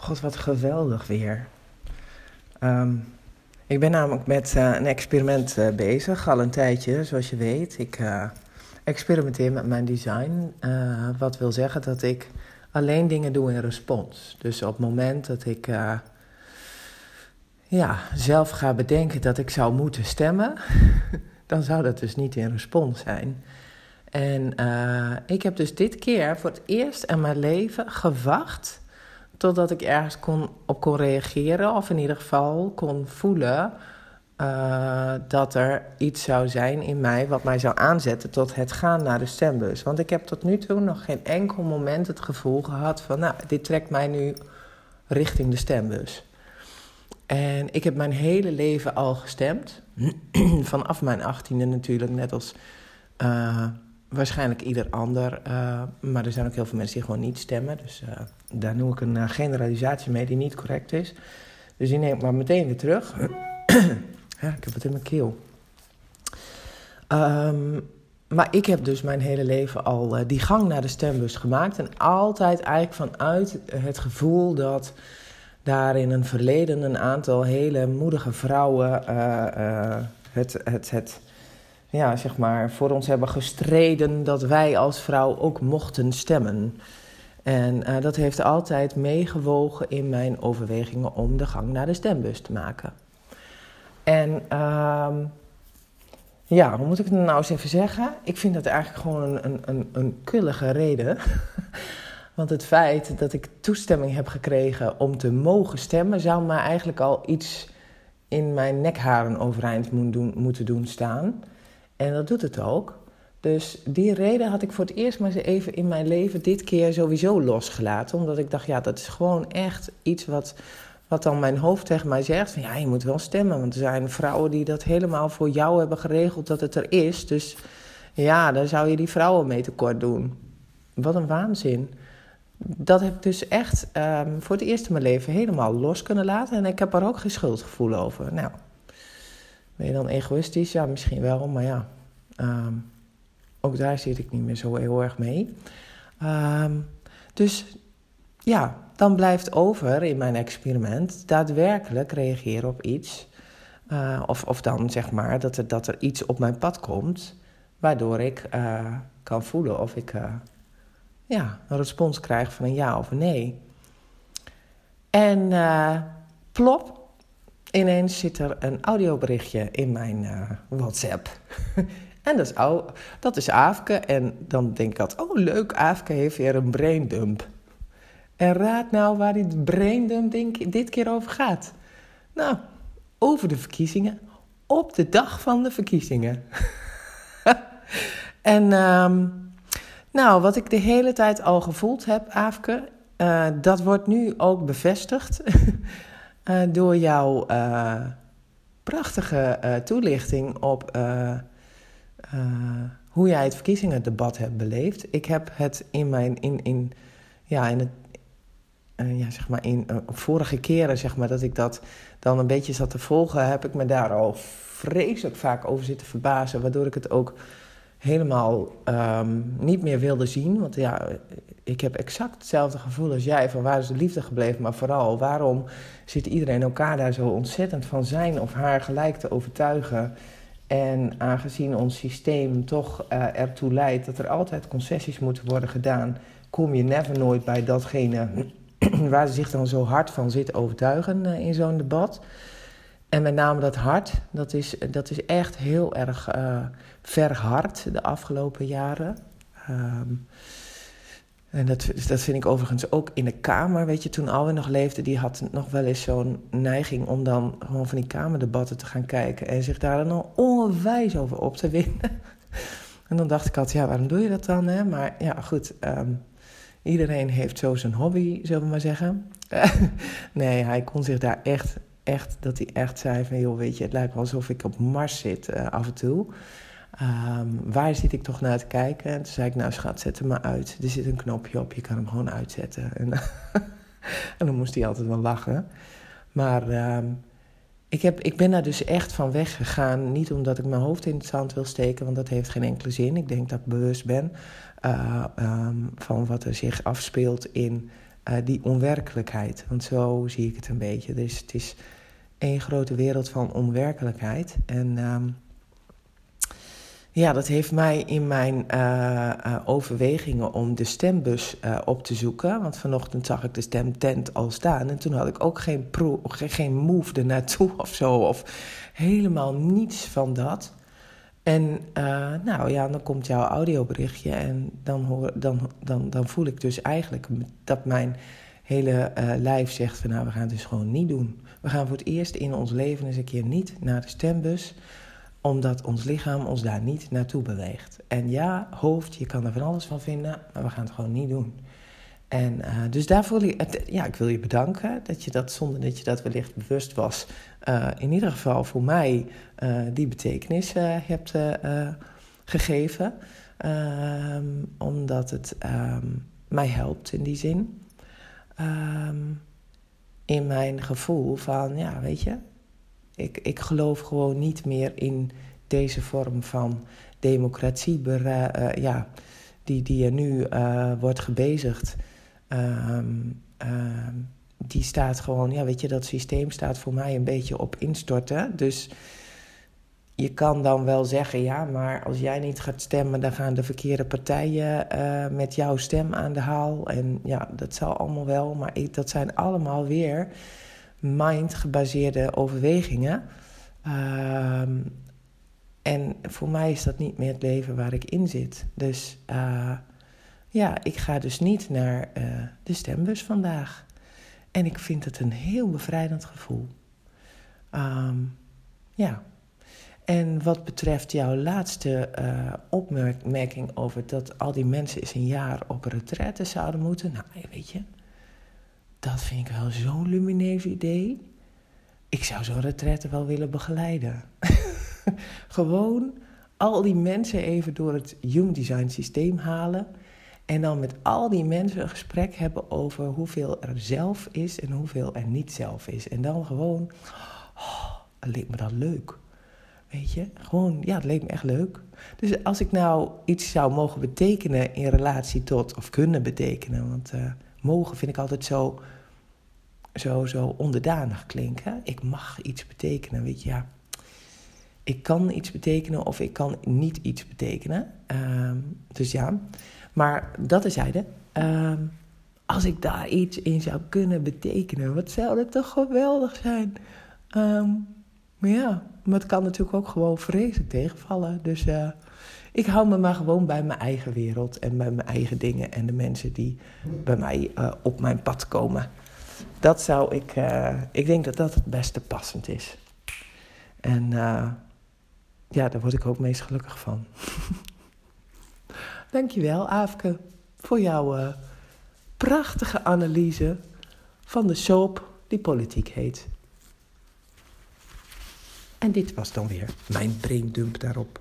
God, wat geweldig weer. Ehm, ik ben namelijk met uh, een experiment uh, bezig, al een tijdje, zoals je weet. Ik uh, experimenteer met mijn design. wat wil zeggen dat ik alleen dingen doe in respons. Dus op het moment dat ik ja, zelf ga bedenken dat ik zou moeten stemmen, dan zou dat dus niet in respons zijn. En ik heb dus dit keer voor het eerst in mijn leven gewacht Totdat ik ergens kon, op kon reageren, of in ieder geval kon voelen uh, dat er iets zou zijn in mij wat mij zou aanzetten tot het gaan naar de stembus. Want ik heb tot nu toe nog geen enkel moment het gevoel gehad van, nou, dit trekt mij nu richting de stembus. En ik heb mijn hele leven al gestemd. Vanaf mijn achttiende natuurlijk, net als uh, waarschijnlijk ieder ander. Uh, maar er zijn ook heel veel mensen die gewoon niet stemmen. Dus uh, daar noem ik een uh, generalisatie mee die niet correct is. Dus die neem ik maar meteen weer terug. ja, ik heb het in mijn keel. Um, maar ik heb dus mijn hele leven al die gang naar de stembus gemaakt. En altijd eigenlijk vanuit het gevoel dat daar in een verleden een aantal hele moedige vrouwen het, het, het ja, zeg maar, voor ons hebben gestreden dat wij als vrouw ook mochten stemmen. En uh, dat heeft altijd meegewogen in mijn overwegingen om de gang naar de stembus te maken. En uh, ja, hoe moet ik het nou eens even zeggen? Ik vind dat eigenlijk gewoon een, een, een, kullige reden. Want het feit dat ik toestemming heb gekregen om te mogen stemmen, zou mij eigenlijk al iets in mijn nekharen overeind moeten doen staan. En dat doet het ook. Dus die reden had ik voor het eerst maar eens even in mijn leven dit keer sowieso losgelaten. Omdat ik dacht, ja, dat is gewoon echt iets wat, wat dan mijn hoofd tegen mij zegt. Van, ja, je moet wel stemmen, want er zijn vrouwen die dat helemaal voor jou hebben geregeld dat het er is. Dus ja, dan zou je die vrouwen mee tekort doen. Wat een waanzin. Dat heb ik dus echt um, voor het eerst in mijn leven helemaal los kunnen laten. En ik heb er ook geen schuldgevoel over. Nou, ben je dan egoïstisch? Ja, misschien wel, maar ja. Um, ook daar zit ik niet meer zo heel erg mee. Um, dus ja, dan blijft over in mijn experiment daadwerkelijk reageren op iets. Uh, of, of dan zeg maar dat er, dat er iets op mijn pad komt, waardoor ik uh, kan voelen of ik uh, ja, een respons krijg van een ja of een nee. En plop, ineens zit er een audioberichtje in mijn uh, WhatsApp. en dat is, dat is Aafke. En dan denk ik altijd, oh leuk, Aafke heeft weer een braindump. En raad nou waar die braindump denk, dit keer over gaat. Nou, over de verkiezingen. Op de dag van de verkiezingen. en um, nou, wat ik de hele tijd al gevoeld heb, Aafke... Uh, dat wordt nu ook bevestigd. uh, door jouw uh, prachtige uh, toelichting op hoe jij het verkiezingendebat hebt beleefd. Ik heb het in mijn. In, in, ja, in het, ja, zeg maar in vorige keren zeg maar, dat ik dat dan een beetje zat te volgen, heb ik me daar al vreselijk vaak over zitten verbazen. Waardoor ik het ook helemaal um, niet meer wilde zien. Want ja, ik heb exact hetzelfde gevoel als jij van waar is de liefde gebleven, maar vooral waarom zit iedereen elkaar daar zo ontzettend van zijn of haar gelijk te overtuigen. En aangezien ons systeem toch uh, ertoe leidt dat er altijd concessies moeten worden gedaan, kom je never nooit bij datgene waar ze zich dan zo hard van zitten overtuigen uh, in zo'n debat. En met name dat hart, dat is, dat is echt heel erg uh, verhard de afgelopen jaren. Um, en dat, dat vind ik overigens ook in de Kamer. Weet je, toen Alwin nog leefde, die had nog wel eens zo'n neiging om dan gewoon van die Kamerdebatten te gaan kijken. En zich daar dan onwijs over op te winnen. en dan dacht ik altijd, ja, waarom doe je dat dan? Hè? Maar ja, goed. Um, iedereen heeft zo zijn hobby, zullen we maar zeggen. nee, hij kon zich daar echt, echt, dat hij echt zei van, joh, weet je, het lijkt wel alsof ik op Mars zit uh, af en toe. Um, waar zit ik toch naar te kijken? En toen zei ik, nou schat, zet hem maar uit. Er zit een knopje op, je kan hem gewoon uitzetten. En, en dan moest hij altijd wel lachen. Maar um, ik, heb, ik ben daar dus echt van weggegaan. Niet omdat ik mijn hoofd in het zand wil steken, want dat heeft geen enkele zin. Ik denk dat ik bewust ben uh, um, van wat er zich afspeelt in die onwerkelijkheid. Want zo zie ik het een beetje. Dus het is één grote wereld van onwerkelijkheid. En ehm, ja, dat heeft mij in mijn uh, overwegingen om de stembus uh, op te zoeken. Want vanochtend zag ik de stemtent al staan. En toen had ik ook geen, geen move ernaartoe of zo. Of helemaal niets van dat. En nou ja, dan komt jouw audioberichtje. En dan, hoor, dan, dan, dan voel ik dus eigenlijk dat mijn hele lijf zegt: van nou, we gaan het dus gewoon niet doen. We gaan voor het eerst in ons leven eens een keer niet naar de stembus omdat ons lichaam ons daar niet naartoe beweegt. En ja, hoofd, je kan er van alles van vinden, maar we gaan het gewoon niet doen. En uh, dus daarvoor, ja, ik wil je bedanken dat je dat zonder dat je dat wellicht bewust was, uh, in ieder geval voor mij uh, die betekenis hebt gegeven. Ehm, omdat het um, mij helpt in die zin. Um, in mijn gevoel van, ja, weet je, ik, ik geloof gewoon niet meer in deze vorm van democratie, uh, ja, die, die er nu uh, wordt gebezigd. Um, uh, die staat gewoon, ja, weet je, dat systeem staat voor mij een beetje op instorten. Dus je kan dan wel zeggen, ja, maar als jij niet gaat stemmen, dan gaan de verkeerde partijen uh, met jouw stem aan de haal. En ja, dat zal allemaal wel, maar ik, dat zijn allemaal weer mind-gebaseerde overwegingen. Uh, en voor mij is dat niet meer het leven waar ik in zit. Dus uh, ja, ik ga dus niet naar uh, de stembus vandaag. En ik vind het een heel bevrijdend gevoel. Um, ja. En wat betreft jouw laatste uh, opmerking over dat al die mensen eens een jaar op retraite zouden moeten. Nou, weet je, dat vind ik wel zo'n lumineus idee. Ik zou zo'n retraite wel willen begeleiden. Gewoon al die mensen even door het Human Design systeem halen. En dan met al die mensen een gesprek hebben over hoeveel er zelf is en hoeveel er niet zelf is. En dan gewoon, oh, leek me dat leuk. Weet je, gewoon, ja, het leek me echt leuk. Dus als ik nou iets zou mogen betekenen in relatie tot, of kunnen betekenen, want uh, mogen vind ik altijd zo, zo, zo onderdanig klinken. Ik mag iets betekenen, weet je, ja. Ik kan iets betekenen of ik kan niet iets betekenen. Uh, dus ja, maar dat is zijde. Uh, als ik daar iets in zou kunnen betekenen, wat zou dat toch geweldig zijn? Um, maar ja, maar het kan natuurlijk ook gewoon vreselijk tegenvallen. Dus uh, ik hou me maar gewoon bij mijn eigen wereld en bij mijn eigen dingen en de mensen die bij mij uh, op mijn pad komen. Dat zou ik, uh, ik denk dat dat het beste passend is. En ja, daar word ik ook meest gelukkig van. Dankjewel, Aafke, voor jouw prachtige analyse van de soap die politiek heet. En dit was dan weer mijn braindump daarop.